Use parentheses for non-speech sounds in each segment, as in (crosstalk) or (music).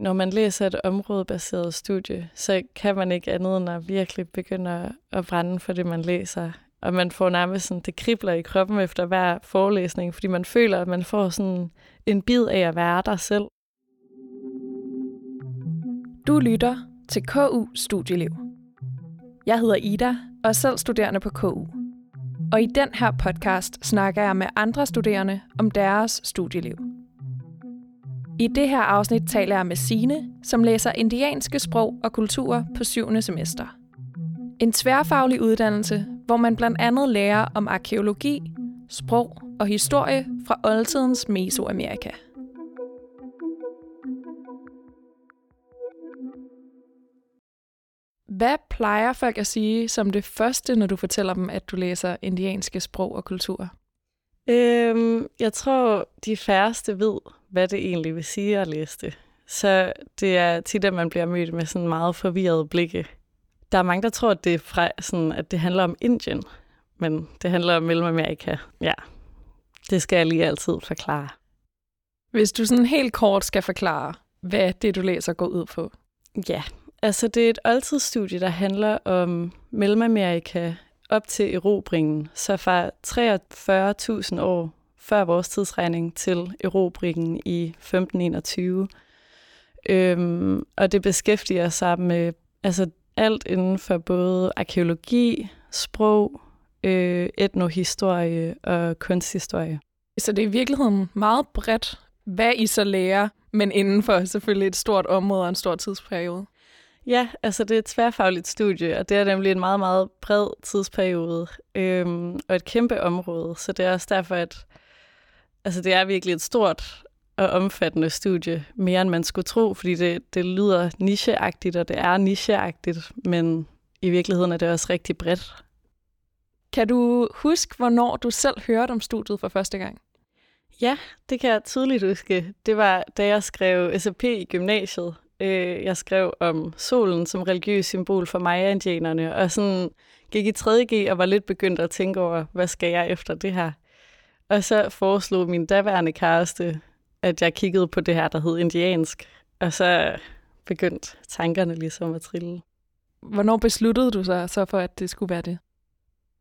Når man læser et områdebaseret studie, så kan man ikke andet end at virkelig begynde at brænde for det, man læser. Og man får nærmest sådan, det kribler i kroppen efter hver forelæsning, fordi man føler, at man får sådan en bid af at være der selv. Du lytter til KU Studieliv. Jeg hedder Ida og er selv studerende på KU. Og i den her podcast snakker jeg med andre studerende om deres studieliv. I det her afsnit taler jeg med Sine, som læser indianske sprog og kulturer på 7. semester. En tværfaglig uddannelse, hvor man blandt andet lærer om arkeologi, sprog og historie fra oldtidens Mesoamerika. Hvad plejer folk at sige som det første, når du fortæller dem, at du læser indianske sprog og kultur? Øhm, jeg tror, de færreste ved, hvad det egentlig vil sige at læse det. Så det er tit, at man bliver mødt med sådan meget forvirrede blikke. Der er mange, der tror, at det, er fra, sådan, at det handler om Indien, men det handler om Mellemamerika. Ja, det skal jeg lige altid forklare. Hvis du sådan helt kort skal forklare, hvad det, du læser, går ud på. Ja, altså det er et oldtidsstudie, der handler om Mellemamerika op til erobringen. Så fra 43.000 år før vores tidsregning til erobringen i 1521. Øhm, og det beskæftiger sig med altså alt inden for både arkeologi, sprog, øh, etnohistorie og kunsthistorie. Så det er i virkeligheden meget bredt, hvad I så lærer, men inden for selvfølgelig et stort område og en stor tidsperiode. Ja, altså det er et tværfagligt studie, og det er nemlig en meget, meget bred tidsperiode øhm, og et kæmpe område. Så det er også derfor, at altså det er virkelig et stort og omfattende studie, mere end man skulle tro, fordi det, det lyder nicheagtigt, og det er nicheagtigt, men i virkeligheden er det også rigtig bredt. Kan du huske, hvornår du selv hørte om studiet for første gang? Ja, det kan jeg tydeligt huske. Det var, da jeg skrev SAP i gymnasiet. Øh, jeg skrev om solen som religiøs symbol for maya-indianerne, og sådan gik i 3.G og var lidt begyndt at tænke over, hvad skal jeg efter det her? Og så foreslog min daværende kæreste, at jeg kiggede på det her, der hed indiansk. Og så begyndte tankerne ligesom at trille. Hvornår besluttede du sig så for, at det skulle være det?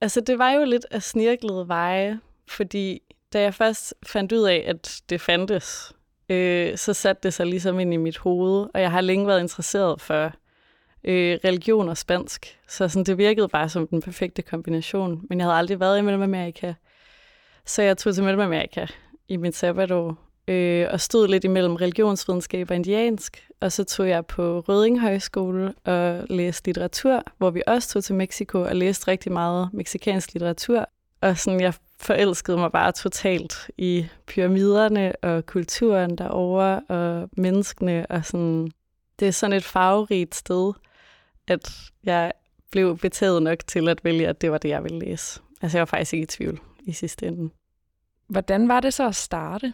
Altså, det var jo lidt af snirklede veje, fordi da jeg først fandt ud af, at det fandtes, øh, så satte det sig ligesom ind i mit hoved, og jeg har længe været interesseret for øh, religion og spansk. Så sådan, det virkede bare som den perfekte kombination, men jeg havde aldrig været i Mellemamerika. Så jeg tog til Mellemamerika i mit sabbatår øh, og stod lidt imellem religionsvidenskab og indiansk. Og så tog jeg på Røding Højskole og læste litteratur, hvor vi også tog til Mexico og læste rigtig meget meksikansk litteratur. Og sådan, jeg forelskede mig bare totalt i pyramiderne og kulturen derovre og menneskene. Og sådan, det er sådan et farverigt sted, at jeg blev betaget nok til at vælge, at det var det, jeg ville læse. Altså jeg var faktisk ikke i tvivl i sidste ende. Hvordan var det så at starte?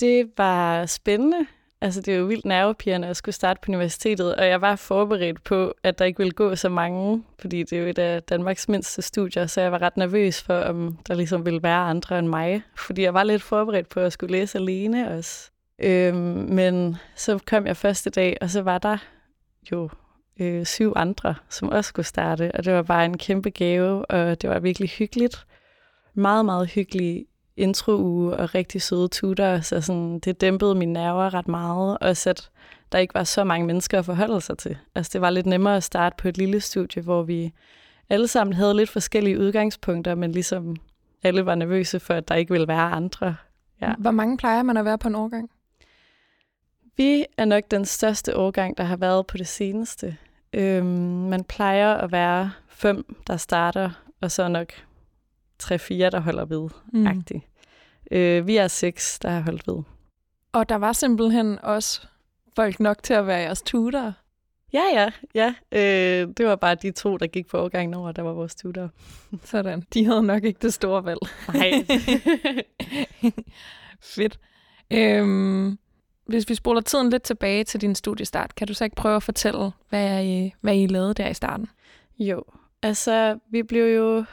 Det var spændende. Altså, det er jo vildt nervepirrende at skulle starte på universitetet, og jeg var forberedt på, at der ikke ville gå så mange, fordi det er jo et af Danmarks mindste studier, så jeg var ret nervøs for, om der ligesom ville være andre end mig, fordi jeg var lidt forberedt på at skulle læse alene også. Øhm, men så kom jeg første dag, og så var der jo øh, syv andre, som også skulle starte, og det var bare en kæmpe gave, og det var virkelig hyggeligt. Meget, meget hyggeligt introuge og rigtig søde tutor, så sådan, det dæmpede mine nerver ret meget, og at der ikke var så mange mennesker at forholde sig til. Altså det var lidt nemmere at starte på et lille studie, hvor vi alle sammen havde lidt forskellige udgangspunkter, men ligesom alle var nervøse for, at der ikke ville være andre. Ja. Hvor mange plejer man at være på en årgang? Vi er nok den største årgang, der har været på det seneste. Øhm, man plejer at være fem, der starter, og så nok tre-fire, der holder ved. Mm. Øh, vi er seks, der har holdt ved. Og der var simpelthen også folk nok til at være jeres tutor. Ja, ja, ja. Øh, det var bare de to, der gik på overgangen over, der var vores tutor. (laughs) Sådan. De havde nok ikke det store valg. Nej. (laughs) Fedt. Øhm, hvis vi spoler tiden lidt tilbage til din studiestart, kan du så ikke prøve at fortælle, hvad I, hvad I lavede der i starten? Jo, altså vi blev jo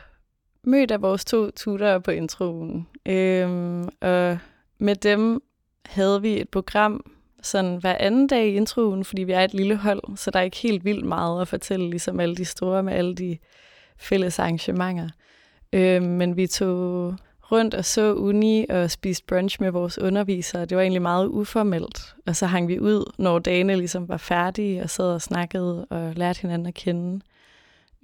mødt af vores to tutorer på introen. Øhm, og med dem havde vi et program, sådan hver anden dag i introen, fordi vi er et lille hold, så der er ikke helt vildt meget at fortælle, ligesom alle de store med alle de fælles arrangementer. Øhm, men vi tog rundt og så uni og spiste brunch med vores undervisere. Det var egentlig meget uformelt. Og så hang vi ud, når dagene ligesom var færdige, og sad og snakkede og lærte hinanden at kende.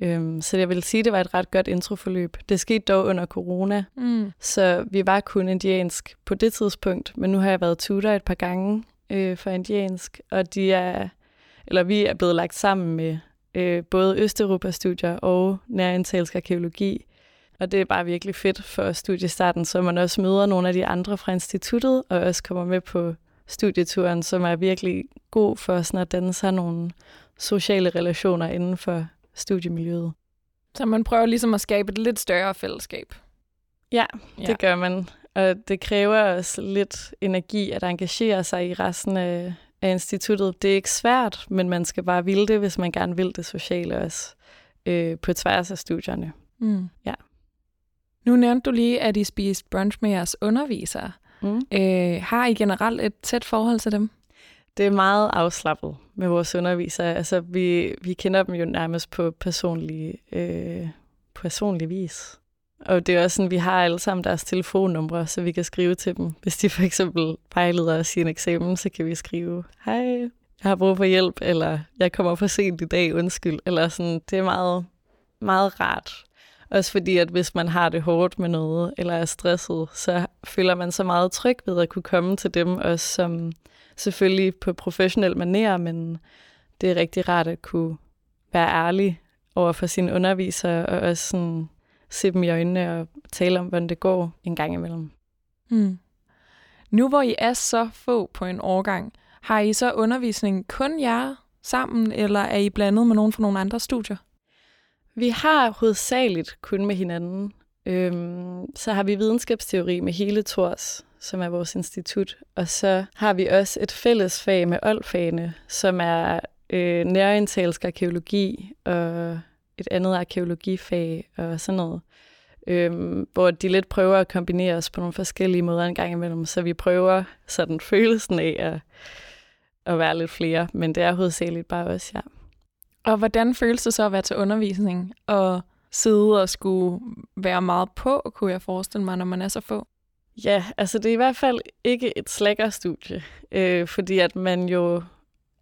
Øhm, så jeg vil sige, at det var et ret godt introforløb. Det skete dog under corona, mm. så vi var kun indiansk på det tidspunkt, men nu har jeg været tutor et par gange øh, for indiansk, og de er, eller vi er blevet lagt sammen med øh, både Østeuropa-studier og nærindtalsk arkeologi, og det er bare virkelig fedt for studiestarten, så man også møder nogle af de andre fra instituttet, og også kommer med på studieturen, som er virkelig god for sådan at danne sig nogle sociale relationer inden for studiemiljøet. Så man prøver ligesom at skabe et lidt større fællesskab. Ja, det ja. gør man. Og det kræver også lidt energi at engagere sig i resten af, af instituttet. Det er ikke svært, men man skal bare ville det, hvis man gerne vil det sociale også, øh, på tværs af studierne. Mm. Ja. Nu nævnte du lige, at I spiste brunch med jeres undervisere. Mm. Øh, har I generelt et tæt forhold til dem? Det er meget afslappet med vores undervisere. Altså, vi, vi kender dem jo nærmest på personlig, øh, personlig vis. Og det er også sådan, vi har alle sammen deres telefonnumre, så vi kan skrive til dem. Hvis de for eksempel vejleder os i en eksamen, så kan vi skrive, hej, jeg har brug for hjælp, eller jeg kommer for sent i dag, undskyld. Eller sådan, det er meget, meget rart. Også fordi, at hvis man har det hårdt med noget, eller er stresset, så føler man sig meget tryg ved at kunne komme til dem, også som selvfølgelig på professionel maner, men det er rigtig rart at kunne være ærlig over for sine undervisere, og også sådan se dem i øjnene og tale om, hvordan det går en gang imellem. Mm. Nu hvor I er så få på en årgang, har I så undervisning kun jer sammen, eller er I blandet med nogen fra nogle andre studier? Vi har hovedsageligt kun med hinanden. Øhm, så har vi videnskabsteori med hele Tors, som er vores institut. Og så har vi også et fælles fag med oldfagene, som er øh, nærindtalsk arkeologi og et andet arkeologifag og sådan noget. Øhm, hvor de lidt prøver at kombinere os på nogle forskellige måder en gang imellem, så vi prøver sådan følelsen af at, at være lidt flere, men det er hovedsageligt bare os, ja. Og hvordan føles det så at være til undervisning og sidde og skulle være meget på, kunne jeg forestille mig, når man er så få? Ja, altså det er i hvert fald ikke et slækkerstudie, øh, fordi at man jo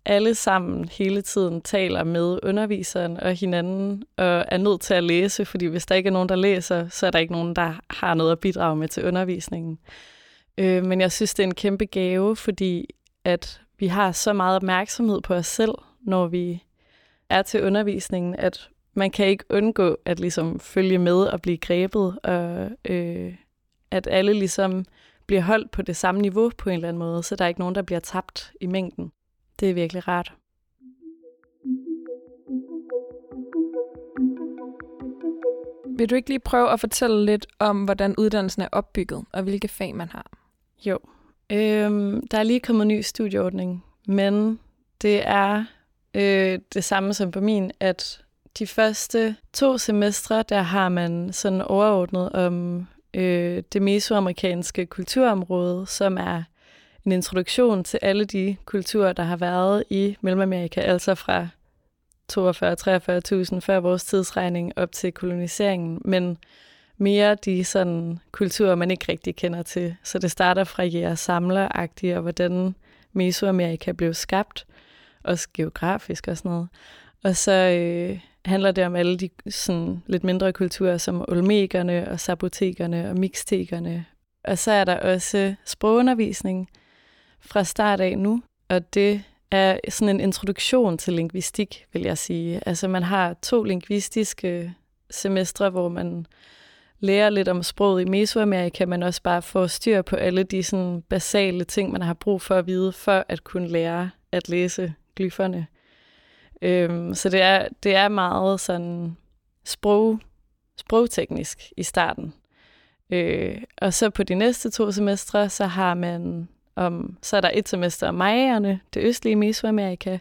alle sammen hele tiden taler med underviseren og hinanden, og er nødt til at læse, fordi hvis der ikke er nogen, der læser, så er der ikke nogen, der har noget at bidrage med til undervisningen. Øh, men jeg synes, det er en kæmpe gave, fordi at vi har så meget opmærksomhed på os selv, når vi er til undervisningen, at man kan ikke undgå at ligesom følge med og blive grebet, og øh, at alle ligesom bliver holdt på det samme niveau på en eller anden måde, så der er ikke nogen, der bliver tabt i mængden. Det er virkelig rart. Vil du ikke lige prøve at fortælle lidt om, hvordan uddannelsen er opbygget, og hvilke fag man har? Jo. Øhm, der er lige kommet en ny studieordning, men det er øh, det samme som på min, at de første to semestre, der har man sådan overordnet om øh, det mesoamerikanske kulturområde, som er en introduktion til alle de kulturer, der har været i Mellemamerika, altså fra 42-43.000 før vores tidsregning op til koloniseringen, men mere de sådan kulturer, man ikke rigtig kender til. Så det starter fra jeres samleragtige og hvordan Mesoamerika blev skabt, også geografisk og sådan noget. Og så øh, handler det om alle de sådan, lidt mindre kulturer, som olmekerne og sabotekerne og mixtekerne. Og så er der også sprogundervisning fra start af nu, og det er sådan en introduktion til lingvistik, vil jeg sige. Altså man har to lingvistiske semestre, hvor man lærer lidt om sproget i Mesoamerika, men også bare får styr på alle de sådan basale ting, man har brug for at vide, for at kunne lære at læse glyferne. Øhm, så det er, det er meget sådan sprog, sprogteknisk i starten. Øh, og så på de næste to semestre, så har man om, så er der et semester om majerne, det østlige Mesoamerika,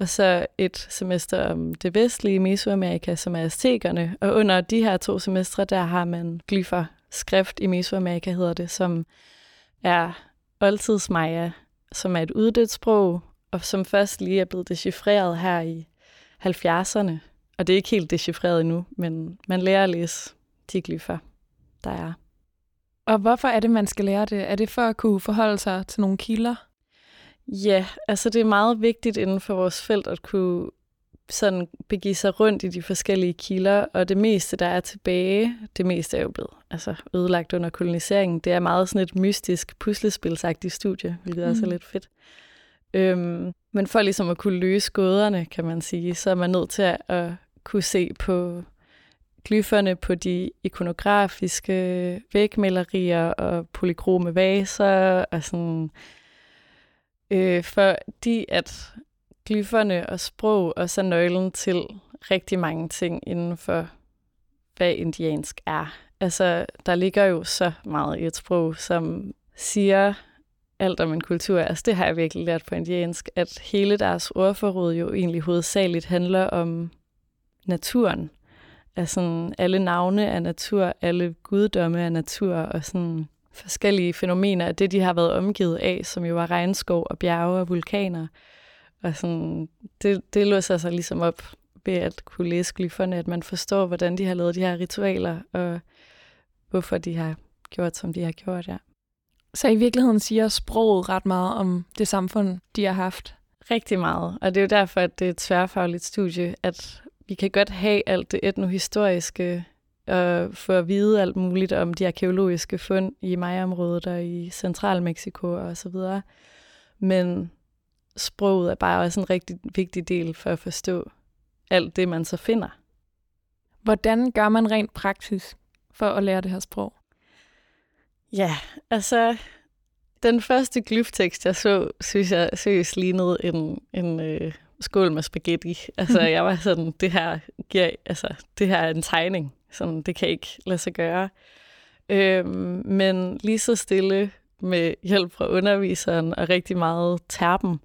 og så et semester om det vestlige Mesoamerika, som er aztekerne. Og under de her to semestre, der har man glyfer, skrift i Mesoamerika hedder det, som er oldtidsmaja som er et uddødt sprog, og som først lige er blevet decifreret her i 70'erne. Og det er ikke helt decifreret endnu, men man lærer at læse de glyfer, der er. Og hvorfor er det, man skal lære det? Er det for at kunne forholde sig til nogle kilder? Ja, altså det er meget vigtigt inden for vores felt at kunne sådan begive sig rundt i de forskellige kilder, og det meste, der er tilbage, det meste er jo blevet altså, ødelagt under koloniseringen. Det er meget sådan et mystisk puslespilsagtigt studie, hvilket mm. også er lidt fedt. Øhm, men for ligesom at kunne løse gåderne, kan man sige, så er man nødt til at, at kunne se på glyferne på de ikonografiske vægmalerier og polykrome vaser og sådan. Øh, fordi at glyferne og sprog også er nøglen til rigtig mange ting inden for, hvad indiansk er. Altså, der ligger jo så meget i et sprog, som siger alt om en kultur. Altså, det har jeg virkelig lært på indiansk, at hele deres ordforråd jo egentlig hovedsageligt handler om naturen. Altså, alle navne er natur, alle guddomme er natur, og sådan forskellige fænomener af det, de har været omgivet af, som jo var regnskov og bjerge og vulkaner. Og sådan, det, det låser sig ligesom op ved at kunne læse glyferne, at man forstår, hvordan de har lavet de her ritualer, og hvorfor de har gjort, som de har gjort, ja. Så i virkeligheden siger sproget ret meget om det samfund, de har haft? Rigtig meget, og det er jo derfor, at det er et tværfagligt studie, at vi kan godt have alt det etnohistoriske og få at vide alt muligt om de arkeologiske fund i Maya-området og i Central-Mexico og så videre. Men sproget er bare også en rigtig vigtig del for at forstå alt det, man så finder. Hvordan gør man rent praktisk for at lære det her sprog? Ja, altså, den første glyftekst, jeg så, synes jeg seriøst lignede en, en øh, skål med spaghetti. Altså, (laughs) jeg var sådan, det her, giver, altså, det her er en tegning. Sådan, det kan ikke lade sig gøre. Øhm, men lige så stille med hjælp fra underviseren og rigtig meget terpen,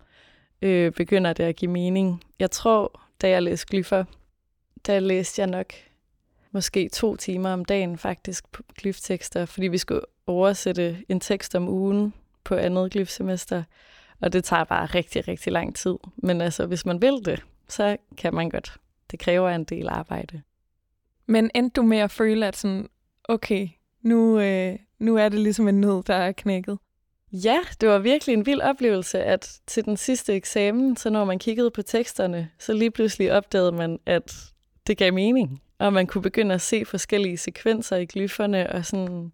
øh, begynder det at give mening. Jeg tror, da jeg læste glyfer, der læste jeg nok måske to timer om dagen faktisk på glyftekster, fordi vi skulle oversætte en tekst om ugen på andet glyfsemester, og det tager bare rigtig, rigtig lang tid. Men altså, hvis man vil det, så kan man godt. Det kræver en del arbejde. Men endte du med at føle, at sådan, okay, nu, øh, nu er det ligesom en nød, der er knækket? Ja, det var virkelig en vild oplevelse, at til den sidste eksamen, så når man kiggede på teksterne, så lige pludselig opdagede man, at det gav mening. Og man kunne begynde at se forskellige sekvenser i glyferne, og sådan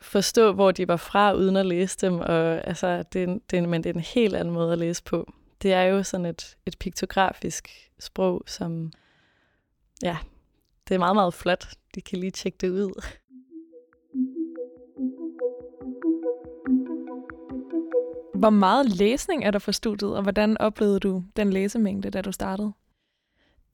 forstå, hvor de var fra, uden at læse dem. Og altså, det er, det er, men det er en helt anden måde at læse på. Det er jo sådan et, et piktografisk sprog, som, ja, det er meget, meget flot. De kan lige tjekke det ud. Hvor meget læsning er der for studiet, og hvordan oplevede du den læsemængde, da du startede?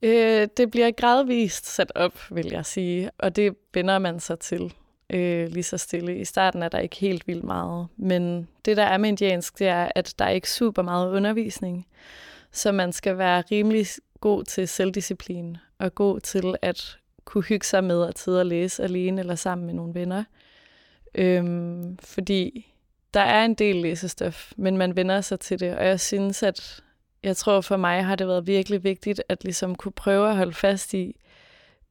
Øh, det bliver gradvist sat op, vil jeg sige, og det vender man sig til øh, lige så stille. I starten er der ikke helt vildt meget, men det, der er med indiansk, det er, at der er ikke super meget undervisning, så man skal være rimelig god til selvdisciplin og god til at kunne hygge sig med at sidde og læse alene eller sammen med nogle venner. Øhm, fordi der er en del læsestof, men man vender sig til det, og jeg synes, at jeg tror for mig har det været virkelig vigtigt at ligesom kunne prøve at holde fast i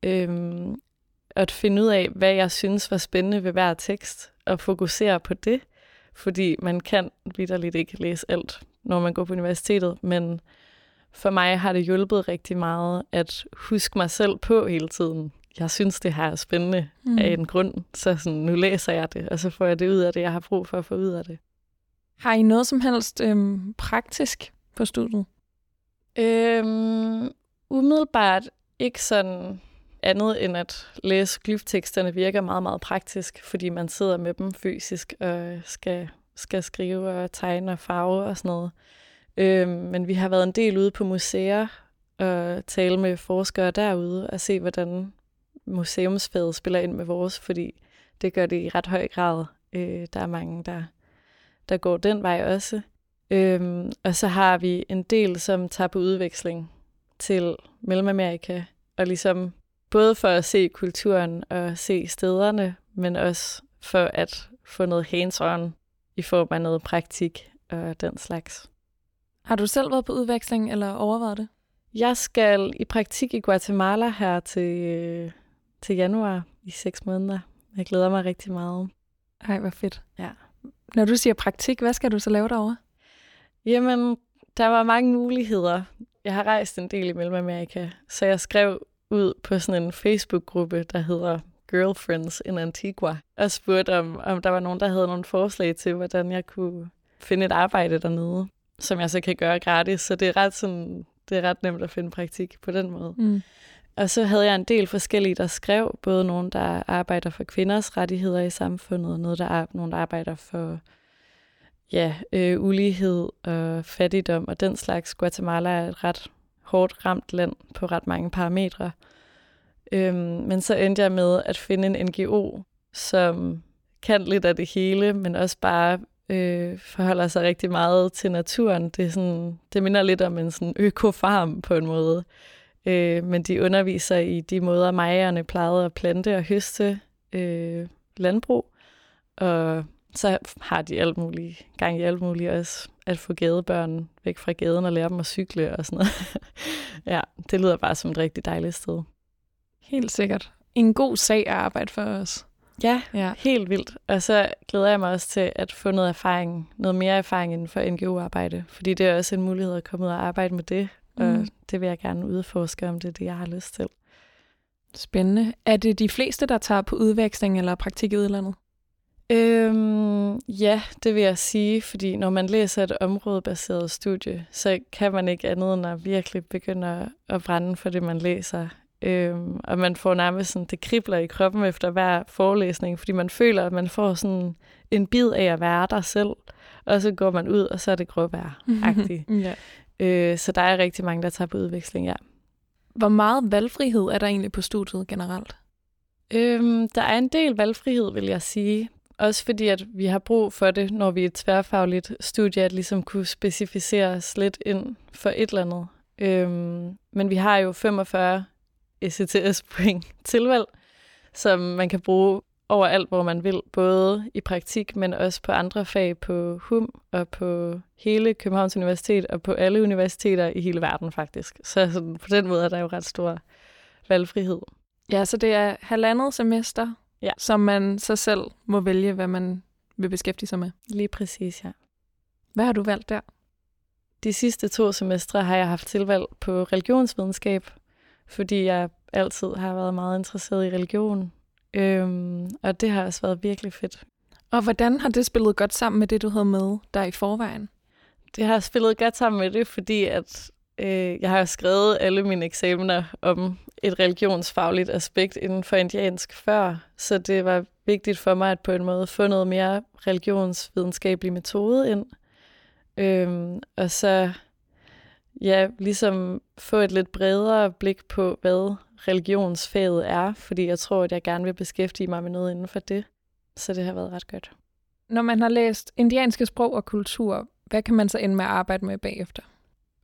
øhm, at finde ud af, hvad jeg synes var spændende ved hver tekst, og fokusere på det, fordi man kan vidderligt ikke læse alt, når man går på universitetet, men for mig har det hjulpet rigtig meget at huske mig selv på hele tiden. Jeg synes, det her er spændende mm. af en grund, så sådan, nu læser jeg det, og så får jeg det ud af det, jeg har brug for at få ud af det. Har I noget som helst øhm, praktisk på studiet? Øhm, umiddelbart ikke sådan andet end at læse glyfteksterne virker meget, meget praktisk, fordi man sidder med dem fysisk og skal, skal skrive og tegne og farve og sådan noget. Øhm, men vi har været en del ude på museer og tale med forskere derude og se, hvordan museumsfaget spiller ind med vores, fordi det gør det i ret høj grad. Øh, der er mange, der, der går den vej også. Øhm, og så har vi en del, som tager på udveksling til Mellemamerika, og ligesom både for at se kulturen og se stederne, men også for at få noget hands-on i form af noget praktik og den slags. Har du selv været på udveksling eller overvejet det? Jeg skal i praktik i Guatemala her til, øh, til januar i seks måneder. Jeg glæder mig rigtig meget. Ej, hvor fedt. Ja. Når du siger praktik, hvad skal du så lave derovre? Jamen, der var mange muligheder. Jeg har rejst en del i Mellemamerika, så jeg skrev ud på sådan en Facebook-gruppe, der hedder Girlfriends in Antigua, og spurgte, om, om der var nogen, der havde nogle forslag til, hvordan jeg kunne finde et arbejde dernede, som jeg så kan gøre gratis. Så det er ret, sådan, det er ret nemt at finde praktik på den måde. Mm. Og så havde jeg en del forskellige, der skrev, både nogen, der arbejder for kvinders rettigheder i samfundet, og noget, der er, nogen, der arbejder for ja, øh, ulighed og fattigdom og den slags. Guatemala er et ret hårdt ramt land på ret mange parametre. Øhm, men så endte jeg med at finde en NGO, som kan lidt af det hele, men også bare øh, forholder sig rigtig meget til naturen. Det, er sådan, det minder lidt om en sådan økofarm på en måde. Øh, men de underviser i de måder, majerne plejede at plante og høste øh, landbrug. Og så har de alt muligt, gang i alt muligt også, at få gadebørn væk fra gaden og lære dem at cykle og sådan noget. (laughs) ja, det lyder bare som et rigtig dejligt sted. Helt sikkert. En god sag at arbejde for os. Ja, ja, helt vildt. Og så glæder jeg mig også til at få noget erfaring, noget mere erfaring inden for NGO-arbejde, fordi det er også en mulighed at komme ud og arbejde med det, og mm. det vil jeg gerne udforske, om det er det, jeg har lyst til. Spændende. Er det de fleste, der tager på udveksling eller praktik i udlandet? Øhm, ja, det vil jeg sige, fordi når man læser et områdebaseret studie, så kan man ikke andet end at virkelig begynde at brænde for det, man læser. Øhm, og man får nærmest sådan, det kribler i kroppen efter hver forelæsning, fordi man føler, at man får sådan en bid af at være der selv, og så går man ud, og så er det gråvejr-agtigt. (laughs) ja. øh, så der er rigtig mange, der tager på udveksling, ja. Hvor meget valgfrihed er der egentlig på studiet generelt? Øhm, der er en del valgfrihed, vil jeg sige. Også fordi, at vi har brug for det, når vi er et tværfagligt studie, at ligesom kunne specificere os lidt ind for et eller andet. Øhm, men vi har jo 45 ECTS-point (laughs) tilvalg, som man kan bruge overalt, hvor man vil, både i praktik, men også på andre fag på HUM og på hele Københavns Universitet og på alle universiteter i hele verden faktisk. Så sådan, på den måde er der jo ret stor valgfrihed. Ja, så det er halvandet semester, ja. som man så selv må vælge, hvad man vil beskæftige sig med. Lige præcis, ja. Hvad har du valgt der? De sidste to semestre har jeg haft tilvalg på religionsvidenskab, fordi jeg altid har været meget interesseret i religion. Øhm, og det har også været virkelig fedt. Og hvordan har det spillet godt sammen med det, du havde med der i forvejen? Det har spillet godt sammen med det, fordi at øh, jeg har skrevet alle mine eksamener om et religionsfagligt aspekt inden for indiansk før, så det var vigtigt for mig at på en måde få noget mere religionsvidenskabelig metode ind. Øhm, og så ja, ligesom få et lidt bredere blik på, hvad religionsfaget er, fordi jeg tror, at jeg gerne vil beskæftige mig med noget inden for det. Så det har været ret godt. Når man har læst indianske sprog og kultur, hvad kan man så ende med at arbejde med bagefter?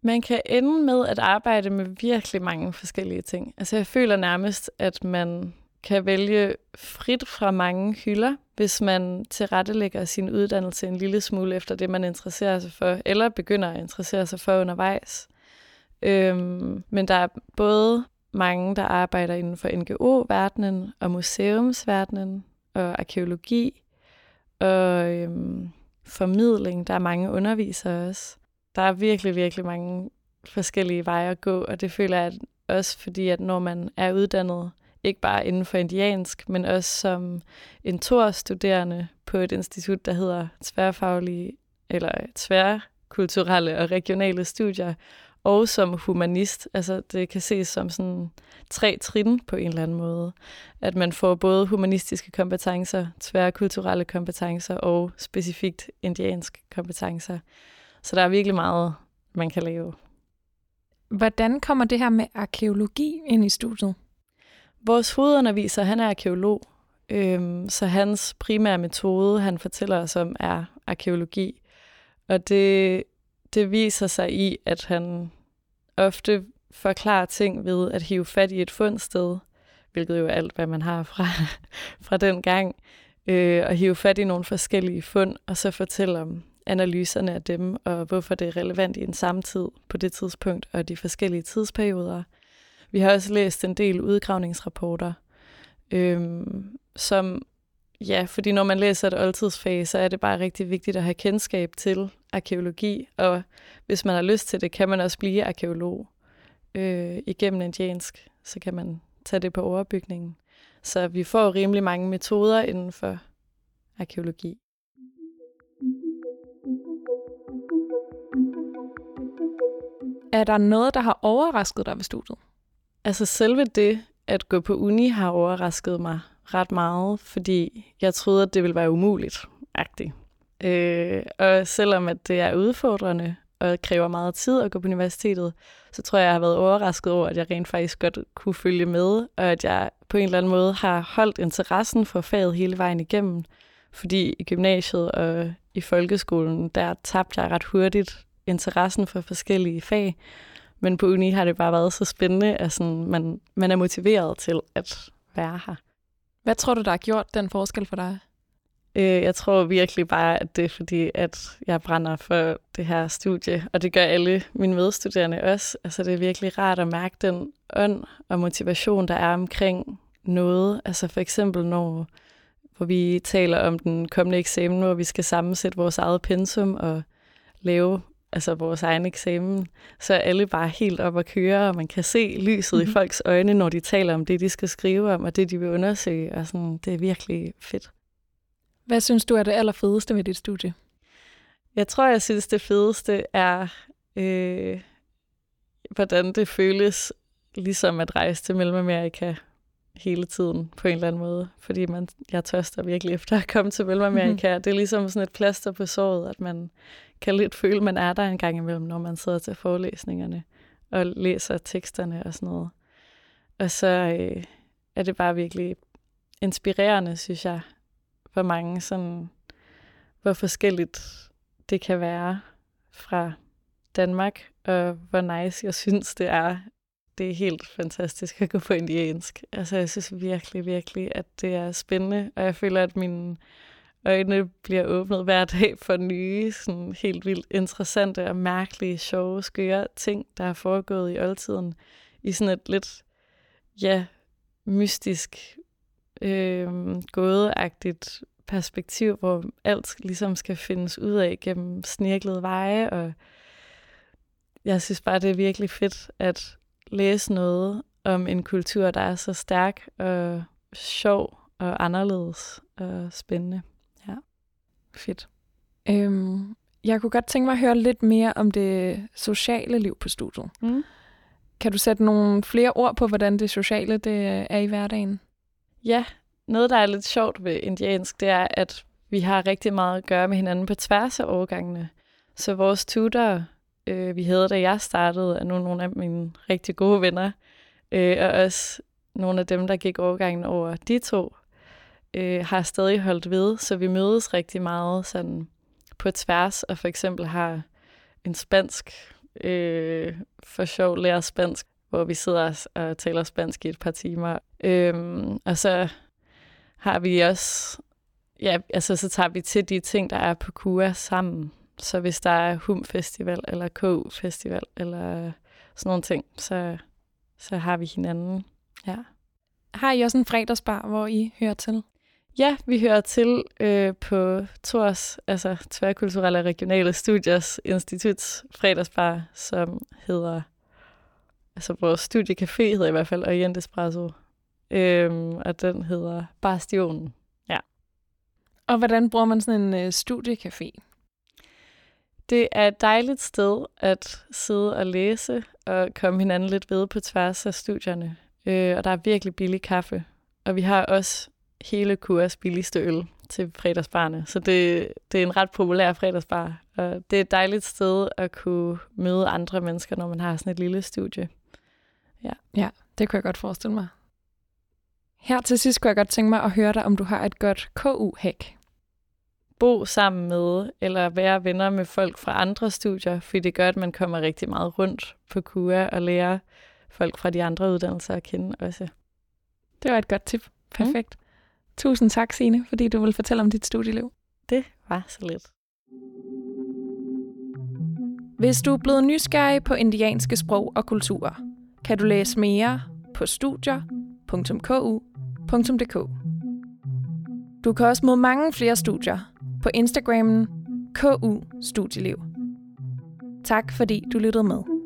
Man kan ende med at arbejde med virkelig mange forskellige ting. Altså jeg føler nærmest, at man kan vælge frit fra mange hylder, hvis man tilrettelægger sin uddannelse en lille smule efter det, man interesserer sig for, eller begynder at interessere sig for undervejs. Øhm, men der er både mange, der arbejder inden for NGO-verdenen og museumsverdenen og arkeologi og øhm, formidling. Der er mange undervisere også. Der er virkelig, virkelig mange forskellige veje at gå, og det føler jeg også, fordi at når man er uddannet, ikke bare inden for indiansk, men også som en tor-studerende på et institut, der hedder tværfaglige eller tværkulturelle og regionale studier, og som humanist. Altså det kan ses som sådan tre trin på en eller anden måde. At man får både humanistiske kompetencer, tværkulturelle kompetencer og specifikt indiansk kompetencer. Så der er virkelig meget, man kan lave. Hvordan kommer det her med arkeologi ind i studiet? Vores hovedunderviser, han er arkeolog, øhm, så hans primære metode, han fortæller os om, er arkeologi. Og det, det viser sig i, at han ofte forklarer ting ved at hive fat i et fundsted, hvilket jo er alt, hvad man har fra, (laughs) fra den gang, øh, og hive fat i nogle forskellige fund, og så fortælle om analyserne af dem, og hvorfor det er relevant i en samtid på det tidspunkt, og de forskellige tidsperioder. Vi har også læst en del udgravningsrapporter, øhm, som, ja, fordi når man læser et oldtidsfag, så er det bare rigtig vigtigt at have kendskab til arkeologi, og hvis man har lyst til det, kan man også blive arkeolog øh, igennem indiansk, så kan man tage det på overbygningen. Så vi får rimelig mange metoder inden for arkeologi. Er der noget, der har overrasket dig ved studiet? Altså selve det at gå på uni har overrasket mig ret meget, fordi jeg troede, at det ville være umuligt. -agtigt. Øh, og selvom at det er udfordrende og kræver meget tid at gå på universitetet, så tror jeg, jeg har været overrasket over, at jeg rent faktisk godt kunne følge med, og at jeg på en eller anden måde har holdt interessen for faget hele vejen igennem. Fordi i gymnasiet og i folkeskolen, der tabte jeg ret hurtigt interessen for forskellige fag. Men på uni har det bare været så spændende, at sådan, man, man er motiveret til at være her. Hvad tror du, der har gjort den forskel for dig? Øh, jeg tror virkelig bare, at det er fordi, at jeg brænder for det her studie, og det gør alle mine medstuderende også. Altså det er virkelig rart at mærke den ånd og motivation, der er omkring noget. Altså for eksempel når hvor vi taler om den kommende eksamen, hvor vi skal sammensætte vores eget pensum og lave altså vores egen eksamen, så er alle bare helt op at køre, og man kan se lyset mm-hmm. i mhm. folks øjne, når de taler om det, de skal skrive om, og det, de vil undersøge, og sådan, det er virkelig fedt. Hvad synes du er det allerfedeste ved dit studie? Jeg tror, jeg synes, det fedeste er, øh, hvordan det føles ligesom at rejse til Mellemamerika hele tiden på en eller anden måde, fordi man, jeg tørster virkelig efter at komme til Mellemamerika. Mm-hmm. Det er ligesom sådan et plaster på såret, at man kan lidt føle, man er der en gang imellem, når man sidder til forelæsningerne og læser teksterne og sådan noget. Og så øh, er det bare virkelig inspirerende, synes jeg, hvor mange sådan, hvor forskelligt det kan være fra Danmark, og hvor nice jeg synes, det er. Det er helt fantastisk at gå på indiansk. Altså, jeg synes virkelig, virkelig, at det er spændende, og jeg føler, at min øjnene bliver åbnet hver dag for nye, sådan helt vildt interessante og mærkelige, sjove, skøre ting, der er foregået i oldtiden. I sådan et lidt, ja, mystisk, øh, gådeagtigt perspektiv, hvor alt ligesom skal findes ud af gennem snirklede veje, og jeg synes bare, det er virkelig fedt at læse noget om en kultur, der er så stærk og sjov og anderledes og spændende. Fedt. Øhm, jeg kunne godt tænke mig at høre lidt mere om det sociale liv på studiet. Mm. Kan du sætte nogle flere ord på, hvordan det sociale det er i hverdagen? Ja, noget, der er lidt sjovt ved indiansk, det er, at vi har rigtig meget at gøre med hinanden på tværs af årgangene. Så vores tutor, øh, vi havde, da jeg startede, er nu nogle af mine rigtig gode venner, øh, og også nogle af dem, der gik årgangen over de to, øh, har stadig holdt ved, så vi mødes rigtig meget sådan på tværs, og for eksempel har en spansk øh, for sjov lærer spansk, hvor vi sidder og taler spansk i et par timer. Øhm, og så har vi også, ja, altså så tager vi til de ting, der er på KUA sammen. Så hvis der er HUM Festival, eller KU Festival, eller sådan nogle ting, så, så har vi hinanden. Ja. Har I også en fredagsbar, hvor I hører til? Ja, vi hører til øh, på TORS, altså Tværkulturelle Regionale Studiers Instituts fredagsbar, som hedder, altså vores studiecafé hedder i hvert fald Orient Espresso. Øhm, og den hedder Bastionen. Ja. Og hvordan bruger man sådan en øh, studiecafé? Det er et dejligt sted at sidde og læse og komme hinanden lidt ved på tværs af studierne. Øh, og der er virkelig billig kaffe. Og vi har også hele kurs billigste øl til fredagsbarne. Så det, det er en ret populær fredagsbar. Og det er et dejligt sted at kunne møde andre mennesker, når man har sådan et lille studie. Ja, ja det kunne jeg godt forestille mig. Her til sidst kunne jeg godt tænke mig at høre dig, om du har et godt KU-hack. Bo sammen med eller være venner med folk fra andre studier, fordi det gør, at man kommer rigtig meget rundt på KUA og lærer folk fra de andre uddannelser at kende også. Det var et godt tip. Perfekt. Mm. Tusind tak, Sine, fordi du vil fortælle om dit studieliv. Det var så lidt. Hvis du er blevet nysgerrig på indianske sprog og kulturer, kan du læse mere på studier.ku.dk. Du kan også møde mange flere studier på Instagrammen KU Studieliv. Tak fordi du lyttede med.